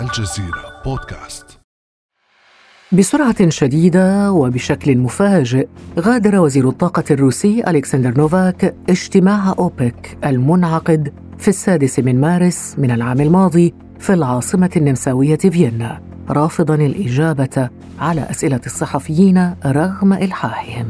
الجزيرة بودكاست. بسرعة شديدة وبشكل مفاجئ غادر وزير الطاقة الروسي ألكسندر نوفاك اجتماع أوبك المنعقد في السادس من مارس من العام الماضي في العاصمة النمساوية فيينا رافضا الإجابة على أسئلة الصحفيين رغم إلحاحهم.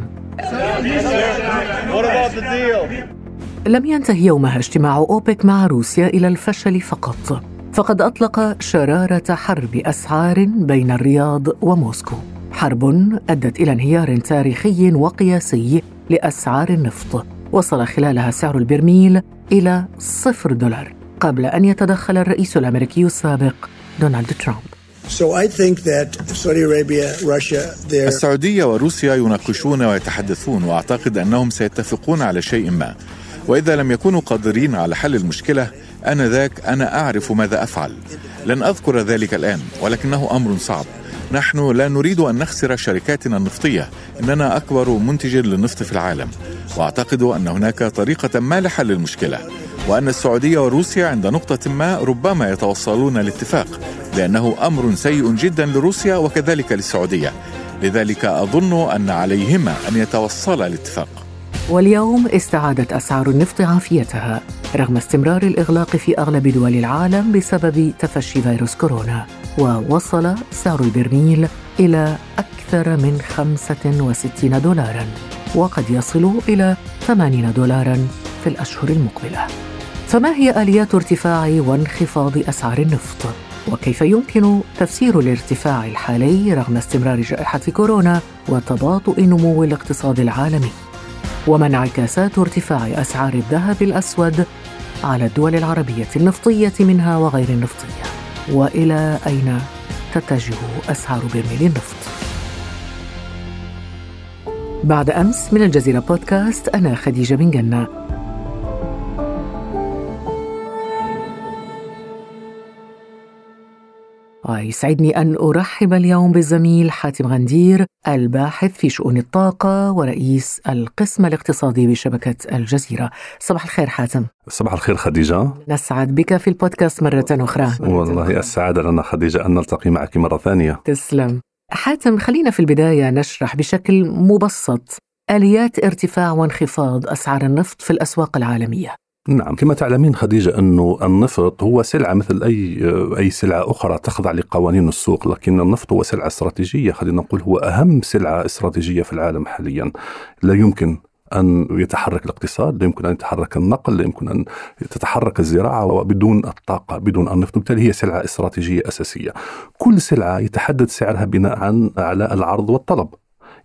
لم ينتهي يومها اجتماع أوبك مع روسيا إلى الفشل فقط. فقد أطلق شرارة حرب أسعار بين الرياض وموسكو. حرب أدت إلى انهيار تاريخي وقياسي لأسعار النفط وصل خلالها سعر البرميل إلى صفر دولار قبل أن يتدخل الرئيس الأمريكي السابق دونالد ترامب. السعودية وروسيا يناقشون ويتحدثون وأعتقد أنهم سيتفقون على شيء ما. وإذا لم يكونوا قادرين على حل المشكلة آنذاك أنا أعرف ماذا أفعل. لن أذكر ذلك الآن ولكنه أمر صعب. نحن لا نريد أن نخسر شركاتنا النفطية إننا أكبر منتج للنفط في العالم. وأعتقد أن هناك طريقة ما لحل المشكلة. وأن السعودية وروسيا عند نقطة ما ربما يتوصلون لاتفاق لأنه أمر سيء جدا لروسيا وكذلك للسعودية. لذلك أظن أن عليهما أن يتوصلا لاتفاق واليوم استعادت أسعار النفط عافيتها رغم استمرار الإغلاق في أغلب دول العالم بسبب تفشي فيروس كورونا ووصل سعر البرميل إلى أكثر من 65 دولارا وقد يصل إلى 80 دولارا في الأشهر المقبلة فما هي آليات ارتفاع وانخفاض أسعار النفط؟ وكيف يمكن تفسير الارتفاع الحالي رغم استمرار جائحة كورونا وتباطؤ نمو الاقتصاد العالمي؟ وما انعكاسات ارتفاع أسعار الذهب الأسود على الدول العربية النفطية منها وغير النفطية. وإلى أين تتجه أسعار برميل النفط؟ بعد أمس من الجزيرة بودكاست أنا خديجة بن جنة. ويسعدني أن أرحب اليوم بالزميل حاتم غندير الباحث في شؤون الطاقة ورئيس القسم الاقتصادي بشبكة الجزيرة. صباح الخير حاتم. صباح الخير خديجة. نسعد بك في البودكاست مرة أخرى. والله السعادة لنا خديجة أن نلتقي معك مرة ثانية. تسلم. حاتم خلينا في البداية نشرح بشكل مبسط. آليات ارتفاع وانخفاض أسعار النفط في الأسواق العالمية. نعم. كما تعلمين خديجة أنه النفط هو سلعة مثل أي أي سلعة أخرى تخضع لقوانين السوق لكن النفط هو سلعة استراتيجية. خلينا نقول هو أهم سلعة استراتيجية في العالم حاليا. لا يمكن أن يتحرك الاقتصاد لا يمكن أن يتحرك النقل لا يمكن أن تتحرك الزراعة وبدون الطاقة بدون النفط وبالتالي هي سلعة استراتيجية أساسية. كل سلعة يتحدد سعرها بناء على العرض والطلب.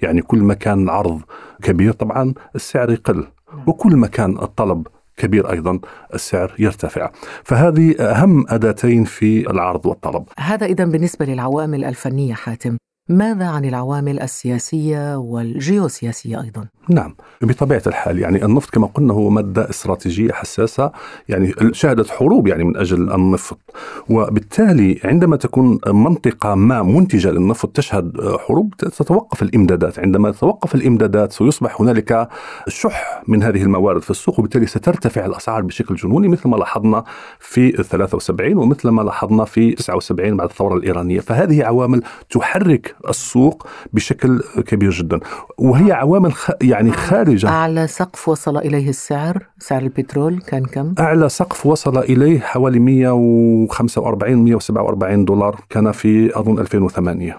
يعني كل ما كان العرض كبير طبعا السعر يقل. وكل ما كان الطلب كبير أيضا السعر يرتفع. فهذه أهم أداتين في العرض والطلب. هذا اذا بالنسبة للعوامل الفنية حاتم. ماذا عن العوامل السياسية والجيوسياسية أيضا؟ نعم بطبيعة الحال يعني النفط كما قلنا هو مادة استراتيجية حساسة يعني شهدت حروب يعني من أجل النفط. وبالتالي عندما تكون منطقة ما منتجة للنفط تشهد حروب تتوقف الإمدادات. عندما تتوقف الإمدادات سيصبح هنالك شح من هذه الموارد في السوق وبالتالي سترتفع الأسعار بشكل جنوني مثل ما لاحظنا في 73 ومثل ما لاحظنا في 79 بعد الثورة الإيرانية. فهذه عوامل تحرك السوق بشكل كبير جدا. وهي عوامل خ... يعني خارجة. أعلى سقف وصل إليه السعر سعر البترول كان كم؟ أعلى سقف وصل إليه حوالي 145 147 دولار كان في أظن 2008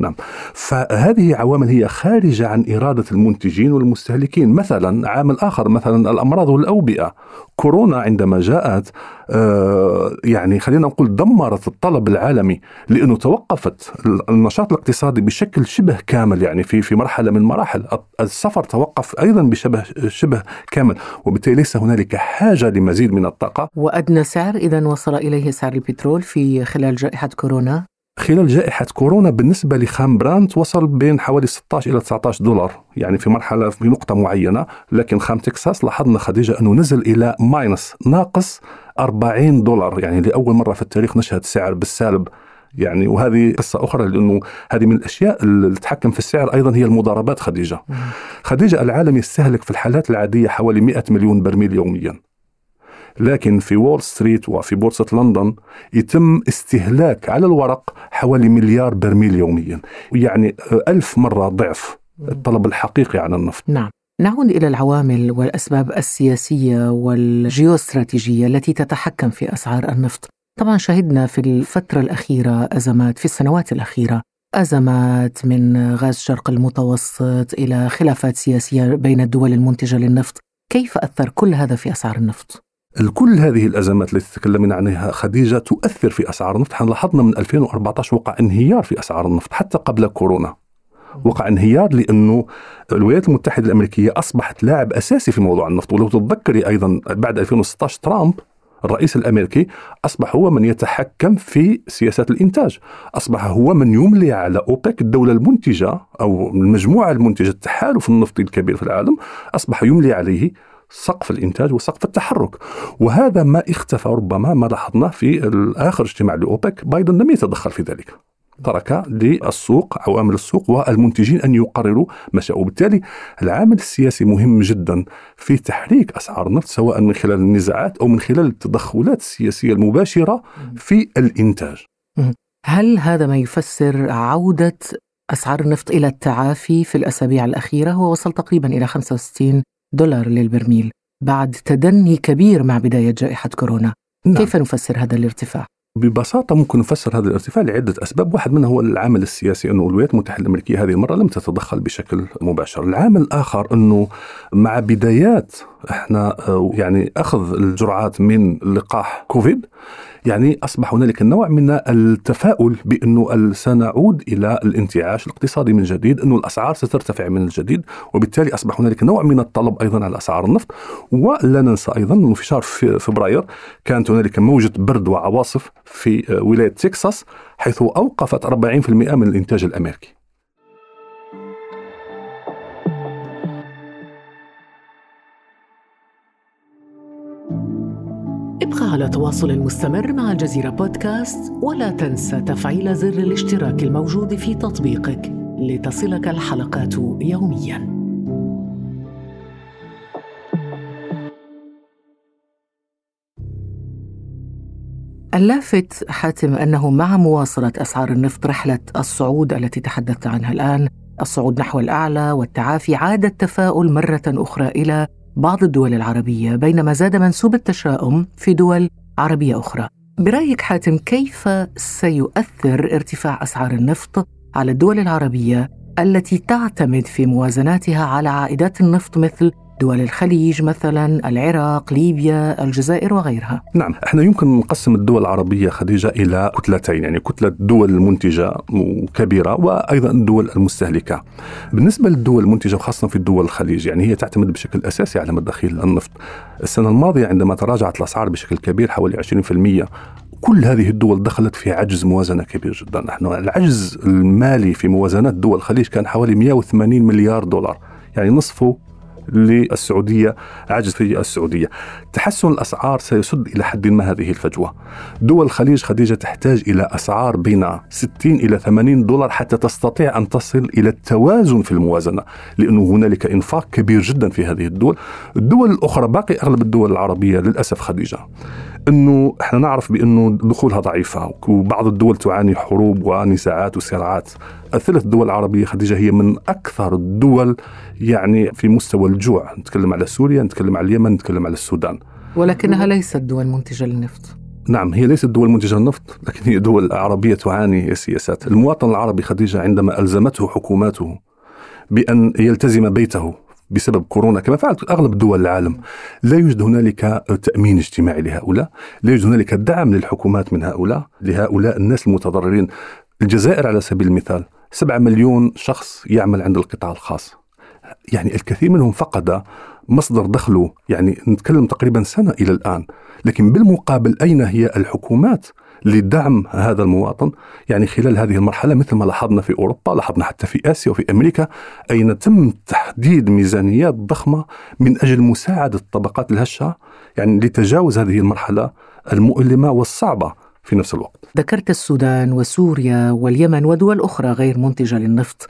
نعم. فهذه عوامل هي خارجة عن إرادة المنتجين والمستهلكين. مثلا عامل آخر مثلا الأمراض والأوبئة. كورونا عندما جاءت آه يعني خلينا نقول دمرت الطلب العالمي لأنه توقفت النشاط الاقتصادي بشكل شبه كامل يعني في في مرحلة من مراحل. السفر توقف أيضا بشبه شبه كامل وبالتالي ليس هنالك حاجة لمزيد من الطاقة. وأدنى سعر إذا وصل إليه سعر البترول في خلال جائحة كورونا. خلال جائحة كورونا بالنسبة لخام برانت وصل بين حوالي 16 إلى 19 دولار يعني في مرحلة في نقطة معينة لكن خام تكساس لاحظنا خديجة أنه نزل إلى minus ناقص 40 دولار يعني لأول مرة في التاريخ نشهد سعر بالسالب. يعني وهذه قصة أخرى لأنه هذه من الأشياء اللي تتحكم في السعر أيضا هي المضاربات خديجة. خديجة العالم يستهلك في الحالات العادية حوالي 100 مليون برميل يوميا. لكن في وول ستريت وفي بورصة لندن يتم استهلاك على الورق حوالي مليار برميل يوميا. يعني ألف مرة ضعف الطلب الحقيقي على النفط. نعم. نعود إلى العوامل والأسباب السياسية والجيوستراتيجية التي تتحكم في أسعار النفط. طبعا شهدنا في الفترة الأخيرة أزمات في السنوات الأخيرة أزمات من غاز الشرق المتوسط إلى خلافات سياسية بين الدول المنتجة للنفط. كيف أثر كل هذا في أسعار النفط؟ كل هذه الأزمات التي تكلمنا عنها خديجة تؤثر في أسعار النفط، إحنا لاحظنا من 2014 وقع انهيار في أسعار النفط حتى قبل كورونا. وقع انهيار لأنه الولايات المتحدة الأمريكية أصبحت لاعب أساسي في موضوع النفط. ولو تتذكري أيضا بعد 2016 ترامب الرئيس الأمريكي أصبح هو من يتحكم في سياسات الإنتاج، أصبح هو من يملي على أوبك الدولة المنتجة أو المجموعة المنتجة التحالف النفطي الكبير في العالم، أصبح يملي عليه سقف الإنتاج وسقف التحرك. وهذا ما اختفى ربما ما لاحظناه في اخر اجتماع لأوبك. بايدن لم يتدخل في ذلك. ترك للسوق عوامل السوق والمنتجين أن يقرروا ما شاءوا، وبالتالي العامل السياسي مهم جدا في تحريك أسعار النفط سواء من خلال النزاعات أو من خلال التدخلات السياسية المباشرة في الإنتاج. هل هذا ما يفسر عودة أسعار النفط إلى التعافي في الأسابيع الأخيرة؟ هو وصل تقريبا إلى 65 دولار للبرميل بعد تدني كبير مع بداية جائحة كورونا. نعم. كيف نفسر هذا الارتفاع؟ ببساطة ممكن نفسر هذا الارتفاع لعدة أسباب واحد منها هو العامل السياسي أنه الولايات المتحدة الأمريكية هذه المرة لم تتدخل بشكل مباشر العامل الآخر أنه مع بدايات إحنا يعني أخذ الجرعات من لقاح كوفيد يعني أصبح هنالك نوع من التفاؤل بأنه سنعود إلى الانتعاش الاقتصادي من جديد أنه الأسعار سترتفع من الجديد وبالتالي أصبح هنالك نوع من الطلب أيضا على أسعار النفط. ولا ننسى أيضا أنه في شهر فبراير كانت هنالك موجة برد وعواصف في ولاية تكساس حيث أوقفت 40% من الإنتاج الأمريكي. ابقى على تواصل مستمر مع الجزيرة بودكاست ولا تنسى تفعيل زر الاشتراك الموجود في تطبيقك لتصلك الحلقات يومياً. اللافت حاتم أنه مع مواصلة أسعار النفط رحلة الصعود التي تحدثت عنها الآن، الصعود نحو الأعلى والتعافي عاد التفاؤل مرة أخرى إلى بعض الدول العربية بينما زاد منسوب التشاؤم في دول عربية أخرى. برأيك حاتم كيف سيؤثر ارتفاع أسعار النفط على الدول العربية التي تعتمد في موازناتها على عائدات النفط مثل دول الخليج مثلا العراق ليبيا الجزائر وغيرها. نعم إحنا يمكن نقسم الدول العربية خديجة إلى كتلتين يعني كتلة دول منتجة كبيرة وأيضا الدول المستهلكة. بالنسبة للدول المنتجة وخاصة في الدول الخليج يعني هي تعتمد بشكل أساسي على مداخيل النفط. السنة الماضية عندما تراجعت الأسعار بشكل كبير حوالي 20% كل هذه الدول دخلت في عجز موازنة كبير جدا، نحن العجز المالي في موازنات دول الخليج كان حوالي 180 مليار دولار، يعني نصفه للسعودية عجز في السعودية. تحسن الأسعار سيسد إلى حد ما هذه الفجوة. دول الخليج خديجة تحتاج إلى أسعار بين 60 إلى 80 دولار حتى تستطيع أن تصل إلى التوازن في الموازنة لأنه هنالك إنفاق كبير جدا في هذه الدول. الدول الأخرى باقي أغلب الدول العربية للأسف خديجة. إنه إحنا نعرف بإنه دخولها ضعيفة وبعض الدول تعاني حروب ونزاعات وصراعات. الثلاث دول العربية خديجة هي من أكثر الدول يعني في مستوى الجوع. نتكلم على سوريا نتكلم على اليمن نتكلم على السودان. ولكنها ليست دول منتجة للنفط. نعم هي ليست دول منتجة للنفط لكن هي دول عربية تعاني سياسات. المواطن العربي خديجة عندما ألزمته حكوماته بأن يلتزم بيته بسبب كورونا. كما فعلت أغلب دول العالم. لا يوجد هنالك تأمين اجتماعي لهؤلاء. لا يوجد هنالك دعم للحكومات من هؤلاء لهؤلاء الناس المتضررين. الجزائر على سبيل المثال 7 مليون شخص يعمل عند القطاع الخاص. يعني الكثير منهم فقد مصدر دخله. يعني نتكلم تقريبا سنة إلى الآن. لكن بالمقابل أين هي الحكومات؟ لدعم هذا المواطن. يعني خلال هذه المرحلة مثل ما لاحظنا في أوروبا لاحظنا حتى في آسيا وفي أمريكا أين تم تحديد ميزانيات ضخمة من أجل مساعدة الطبقات الهشة؟ يعني لتجاوز هذه المرحلة المؤلمة والصعبة في نفس الوقت. ذكرت السودان وسوريا واليمن ودول أخرى غير منتجة للنفط.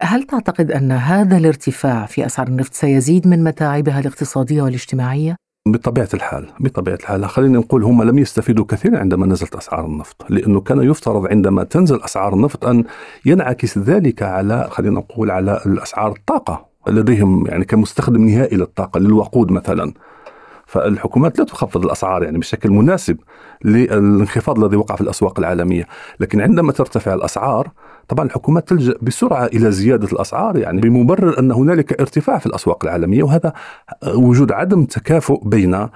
هل تعتقد أن هذا الارتفاع في أسعار النفط سيزيد من متاعبها الاقتصادية والاجتماعية؟ بطبيعة الحال بطبيعة الحال خلينا نقول هم لم يستفيدوا كثيرا عندما نزلت أسعار النفط لأنه كان يفترض عندما تنزل أسعار النفط أن ينعكس ذلك على خلينا نقول على الأسعار الطاقة لديهم يعني كمستخدم نهائي للطاقة للوقود مثلا. فالحكومات لا تخفض الأسعار يعني بشكل مناسب للانخفاض الذي وقع في الأسواق العالمية، لكن عندما ترتفع الأسعار طبعا الحكومات تلجأ بسرعة إلى زيادة الأسعار يعني بمبرر أن هنالك ارتفاع في الأسواق العالمية وهذا وجود عدم تكافؤ بين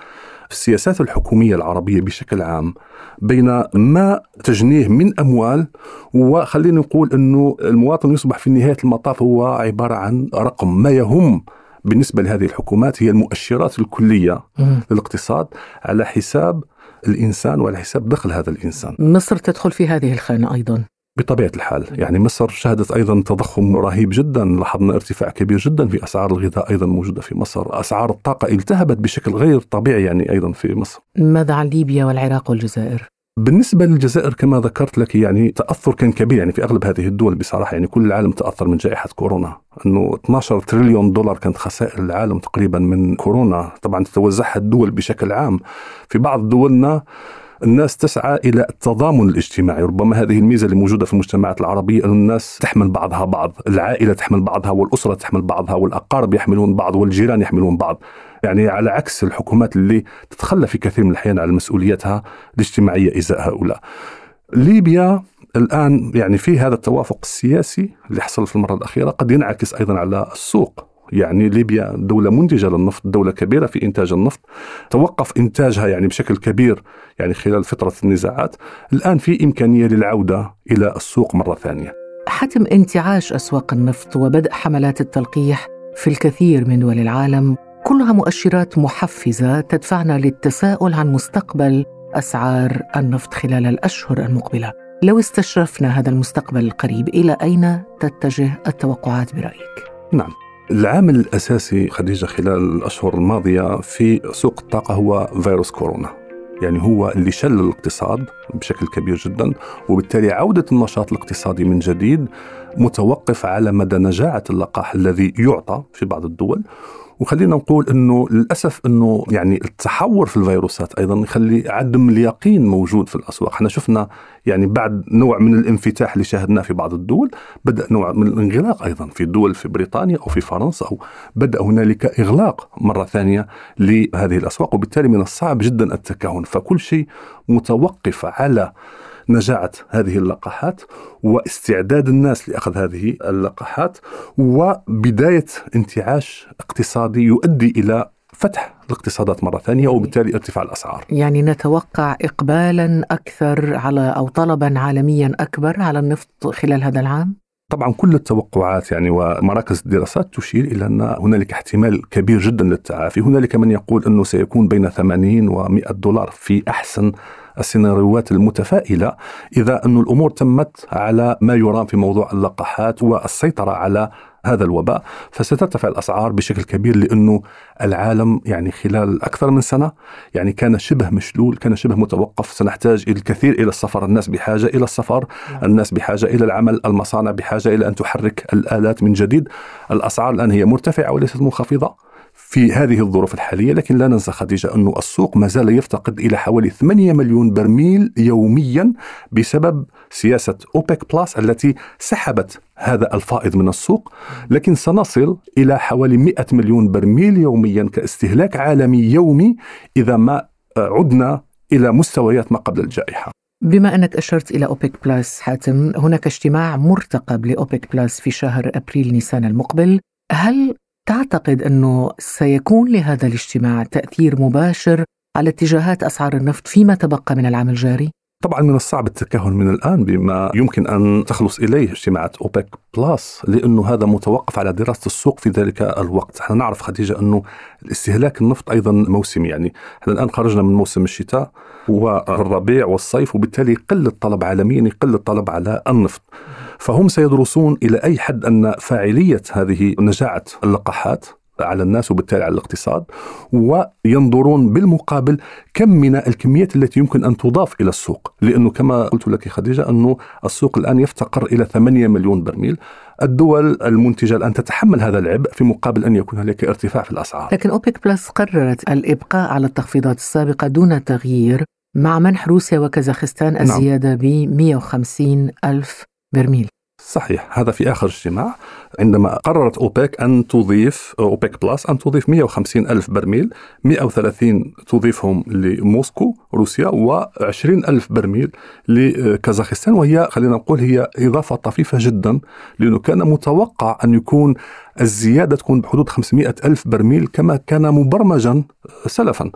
السياسات الحكومية العربية بشكل عام بين ما تجنيه من أموال وخلينا نقول إنه المواطن يصبح في نهاية المطاف هو عبارة عن رقم ما يهم بالنسبة لهذه الحكومات هي المؤشرات الكلية للاقتصاد على حساب الإنسان وعلى حساب دخل هذا الإنسان. مصر تدخل في هذه الخانة أيضا. بطبيعة الحال، يعني مصر شهدت أيضا تضخم رهيب جدا، لاحظنا ارتفاع كبير جدا في أسعار الغذاء أيضا موجودة في مصر، أسعار الطاقة التهبت بشكل غير طبيعي يعني أيضا في مصر. ماذا عن ليبيا والعراق والجزائر؟ بالنسبة للجزائر كما ذكرت لك يعني تأثر كان كبير. يعني في أغلب هذه الدول بصراحة يعني كل العالم تأثر من جائحة كورونا. أنه 12 تريليون دولار كانت خسائر العالم تقريبا من كورونا. طبعا تتوزعها الدول بشكل عام. في بعض دولنا الناس تسعى إلى التضامن الاجتماعي، ربما هذه الميزة اللي موجودة في المجتمعات العربية أن الناس تحمل بعضها بعض، العائلة تحمل بعضها والأسرة تحمل بعضها والأقارب يحملون بعض والجيران يحملون بعض. يعني على عكس الحكومات اللي تتخلى في كثير من الأحيان عن مسؤوليتها الاجتماعية إزاء هؤلاء. ليبيا الآن يعني في هذا التوافق السياسي اللي حصل في المرة الأخيرة قد ينعكس أيضا على السوق يعني ليبيا دولة منتجة للنفط دولة كبيرة في إنتاج النفط. توقف إنتاجها يعني بشكل كبير يعني خلال فترة النزاعات. الآن في إمكانية للعودة إلى السوق مرة ثانية. حتم انتعاش أسواق النفط وبدء حملات التلقيح في الكثير من دول العالم. كلها مؤشرات محفزة تدفعنا للتساؤل عن مستقبل أسعار النفط خلال الأشهر المقبلة. لو استشرفنا هذا المستقبل القريب إلى أين تتجه التوقعات برأيك؟ نعم. العامل الأساسي خديجة خلال الأشهر الماضية في سوق الطاقة هو فيروس كورونا. يعني هو اللي شل الاقتصاد بشكل كبير جدا وبالتالي عودة النشاط الاقتصادي من جديد متوقف على مدى نجاعة اللقاح الذي يعطى في بعض الدول وخلينا نقول إنه للأسف إنه يعني التحور في الفيروسات أيضا يخلي عدم اليقين موجود في الأسواق، إحنا شفنا يعني بعد نوع من الانفتاح اللي شاهدناه في بعض الدول بدأ نوع من الانغلاق أيضا في دول في بريطانيا أو في فرنسا أو بدأ هنالك إغلاق مرة ثانية لهذه الأسواق وبالتالي من الصعب جدا التكهن، فكل شيء متوقف على نجاعة هذه اللقاحات واستعداد الناس لأخذ هذه اللقاحات وبداية انتعاش اقتصادي يؤدي إلى فتح الاقتصادات مرة ثانية وبالتالي ارتفاع الأسعار يعني نتوقع إقبالا أكثر على أو طلبا عالميا أكبر على النفط خلال هذا العام؟ طبعا كل التوقعات يعني ومراكز الدراسات تشير إلى أن هنالك احتمال كبير جدا للتعافي، هنالك من يقول أنه سيكون بين 80 و100 دولار في أحسن السيناريوهات المتفائلة إذا أن الأمور تمت على ما يرام في موضوع اللقاحات والسيطرة على هذا الوباء فسترتفع الأسعار بشكل كبير لأنه العالم يعني خلال أكثر من سنة يعني كان شبه مشلول، كان شبه متوقف، سنحتاج الكثير إلى السفر، الناس بحاجة إلى السفر، الناس بحاجة إلى العمل، المصانع بحاجة إلى أن تحرك الآلات من جديد، الأسعار الآن هي مرتفعة وليست منخفضة، في هذه الظروف الحالية لكن لا ننسى خديجة أنه السوق ما زال يفتقد إلى حوالي 8 مليون برميل يوميا بسبب سياسة أوبك بلس التي سحبت هذا الفائض من السوق. لكن سنصل إلى حوالي 100 مليون برميل يوميا كاستهلاك عالمي يومي إذا ما عدنا إلى مستويات ما قبل الجائحة. بما أنك أشرت إلى أوبك بلس حاتم هناك اجتماع مرتقب لأوبك بلس في شهر أبريل نيسان المقبل. هل تعتقد أنه سيكون لهذا الاجتماع تأثير مباشر على اتجاهات أسعار النفط فيما تبقى من العام الجاري؟ طبعا من الصعب التكهن من الآن بما يمكن أن تخلص إليه اجتماعات أوبك بلس لأنه هذا متوقف على دراسة السوق في ذلك الوقت، إحنا نعرف خديجة أنه الاستهلاك النفط أيضا موسمي يعني، إحنا الآن خرجنا من موسم الشتاء والربيع والصيف وبالتالي يقل الطلب عالميا يقل الطلب على النفط. فهم سيدرسون إلى أي حد أن فاعلية هذه نجاعة اللقاحات؟ على الناس وبالتالي على الاقتصاد وينظرون بالمقابل كم من الكميات التي يمكن أن تضاف إلى السوق. لأنه كما قلت لك خديجة أنه السوق الآن يفتقر إلى 8 مليون برميل. الدول المنتجة الآن تتحمل هذا العبء في مقابل أن يكون هناك ارتفاع في الأسعار. لكن أوبك بلس قررت الإبقاء على التخفيضات السابقة دون تغيير مع منح روسيا وكازاخستان نعم. الزيادة ب 150 ألف برميل. صحيح هذا في آخر اجتماع. عندما قررت أوبك أن تضيف أوبك بلس أن تضيف 150 ألف برميل 130 تضيفهم لموسكو روسيا و20 ألف برميل لكازاخستان. وهي خلينا نقول هي إضافة طفيفة جدا لأنه كان متوقع أن يكون الزيادة تكون بحدود 500 ألف برميل كما كان مبرمجا سلفا.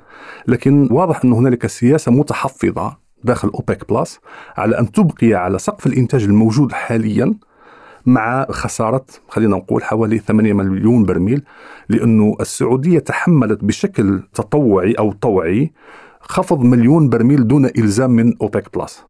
لكن واضح أن هنالك سياسة متحفظة داخل أوبك بلس على أن تبقي على سقف الإنتاج الموجود حاليا مع خسارة خلينا نقول حوالي 8 مليون برميل لأنه السعودية تحملت بشكل تطوعي أو طوعي خفض مليون برميل دون إلزام من أوبك بلس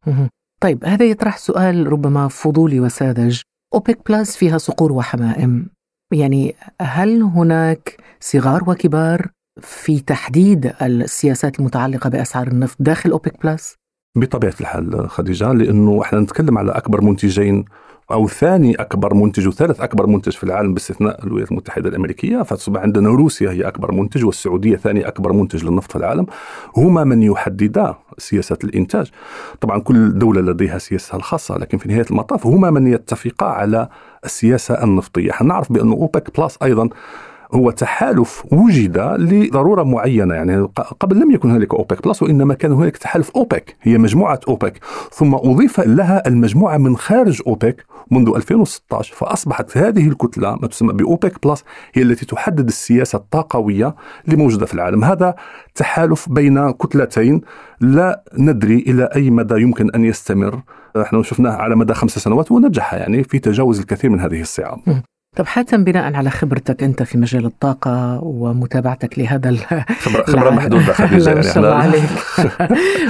طيب هذا يطرح سؤال ربما فضولي وساذج. أوبك بلس فيها صقور وحمائم. يعني هل هناك صغار وكبار في تحديد السياسات المتعلقة بأسعار النفط داخل أوبك بلس؟ بطبيعة الحال خديجة لأنه إحنا نتكلم على أكبر منتجين أو ثاني أكبر منتج وثالث أكبر منتج في العالم باستثناء الولايات المتحدة الأمريكية. فتصبح عندنا روسيا هي أكبر منتج والسعودية ثاني أكبر منتج للنفط في العالم. هما من يحددا سياسة الإنتاج. طبعا كل دولة لديها سياستها الخاصة لكن في نهاية المطاف هما من يتفقا على السياسة النفطية. نعرف بأن أوبك بلس أيضا هو تحالف وجد لضرورة معينة يعني قبل لم يكن هنالك أوبك بلس وإنما كان هنالك تحالف أوبك هي مجموعة أوبك. ثم أضيف لها المجموعة من خارج أوبك منذ 2016 فأصبحت هذه الكتلة ما تسمى بأوبك بلس هي التي تحدد السياسة الطاقوية الموجوده في العالم. هذا تحالف بين كتلتين لا ندري إلى أي مدى يمكن أن يستمر. نحن شفناه على مدى خمس سنوات ونجح يعني في تجاوز الكثير من هذه الصعاب. طب حاتم بناء على خبرتك أنت في مجال الطاقة ومتابعتك لهذا خبرة خبره محدودة خديجة يعني ما شاء الله عليك.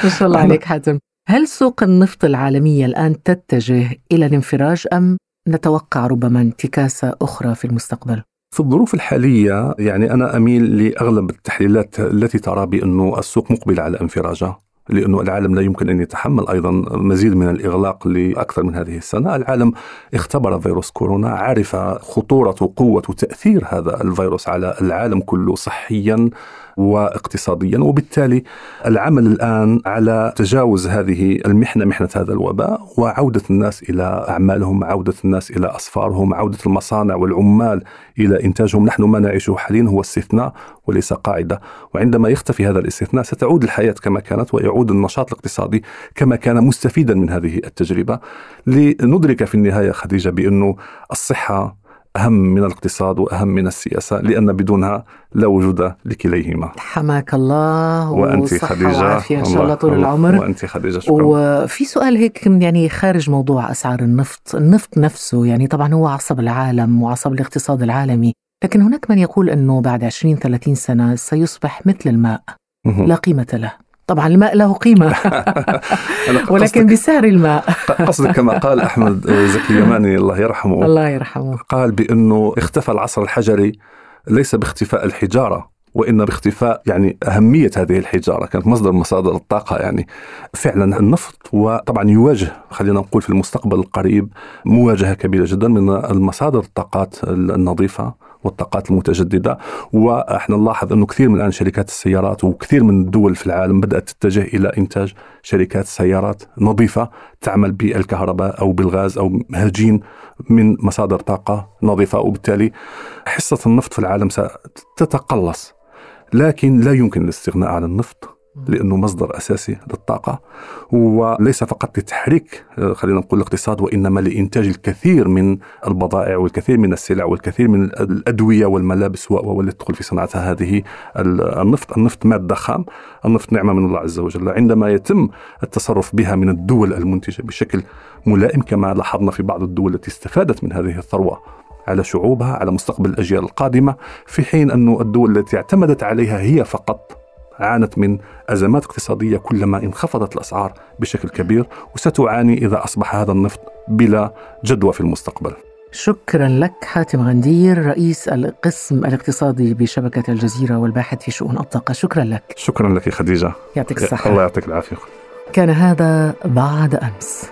ما شاء الله عليك حاتم. هل سوق النفط العالمية الآن تتجه إلى الانفراج أم نتوقع ربما انتكاسة أخرى في المستقبل؟ في الظروف الحالية يعني أنا أميل لأغلب التحليلات التي ترى بأنه السوق مقبل على انفراجه. لأنه العالم لا يمكن أن يتحمل أيضا مزيد من الإغلاق لأكثر من هذه السنة. العالم اختبر فيروس كورونا عرف خطورة وقوة وتأثير هذا الفيروس على العالم كله صحيا واقتصاديا وبالتالي العمل الآن على تجاوز هذه المحنة محنة هذا الوباء وعودة الناس إلى أعمالهم، عودة الناس إلى اسفارهم، عودة المصانع والعمال إلى إنتاجهم، نحن ما نعيشه حاليا هو استثناء وليس قاعدة، وعندما يختفي هذا الاستثناء ستعود الحياة كما كانت ويعود النشاط الاقتصادي كما كان مستفيدا من هذه التجربة. لندرك في النهاية خديجة بأنه الصحة أهم من الاقتصاد وأهم من السياسة لأن بدونها لا وجود لكليهما. حماك الله وأنت خديجة. إن شاء الله طول العمر. وأنت خديجة شكرا. وفي سؤال هيك يعني خارج موضوع أسعار النفط. النفط نفسه يعني طبعا هو عصب العالم وعصب الاقتصاد العالمي لكن هناك من يقول أنه بعد 20-30 سنة سيصبح مثل الماء لا قيمة له. طبعا الماء له قيمة. ولكن بسعر الماء. قصدك كما قال أحمد زكي اليماني الله يرحمه. الله يرحمه. قال بأنه اختفى العصر الحجري ليس باختفاء الحجارة وإن باختفاء يعني أهمية هذه الحجارة كانت مصدر مصادر الطاقة يعني. فعلا النفط وطبعا يواجه خلينا نقول في المستقبل القريب مواجهة كبيرة جدا من المصادر الطاقات النظيفة. والطاقات المتجددة. وإحنا نلاحظ أنه كثير من الآن شركات السيارات وكثير من الدول في العالم بدأت تتجه إلى إنتاج شركات سيارات نظيفة تعمل بالكهرباء أو بالغاز أو هجين من مصادر طاقة نظيفة. وبالتالي حصة النفط في العالم ستتقلص لكن لا يمكن الاستغناء عن النفط. لأنه مصدر أساسي للطاقة وليس فقط لتحريك آه، خلينا نقول الاقتصاد وإنما لإنتاج الكثير من البضائع والكثير من السلع والكثير من الأدوية والملابس والتي تدخل في صناعتها هذه النفط، النفط مادة خام، النفط نعمة من الله عز وجل، عندما يتم التصرف بها من الدول المنتجة بشكل ملائم كما لاحظنا في بعض الدول التي استفادت من هذه الثروة على شعوبها على مستقبل الأجيال القادمة في حين أن الدول التي اعتمدت عليها هي فقط عانت من أزمات اقتصادية كلما انخفضت الأسعار بشكل كبير وستعاني إذا أصبح هذا النفط بلا جدوى في المستقبل. شكرا لك حاتم غندير رئيس القسم الاقتصادي بشبكة الجزيرة والباحث في شؤون الطاقة. شكرا لك. شكرا لك خديجة. يعطيك الصحة. الله يعطيك العافية. كان هذا بعد أمس.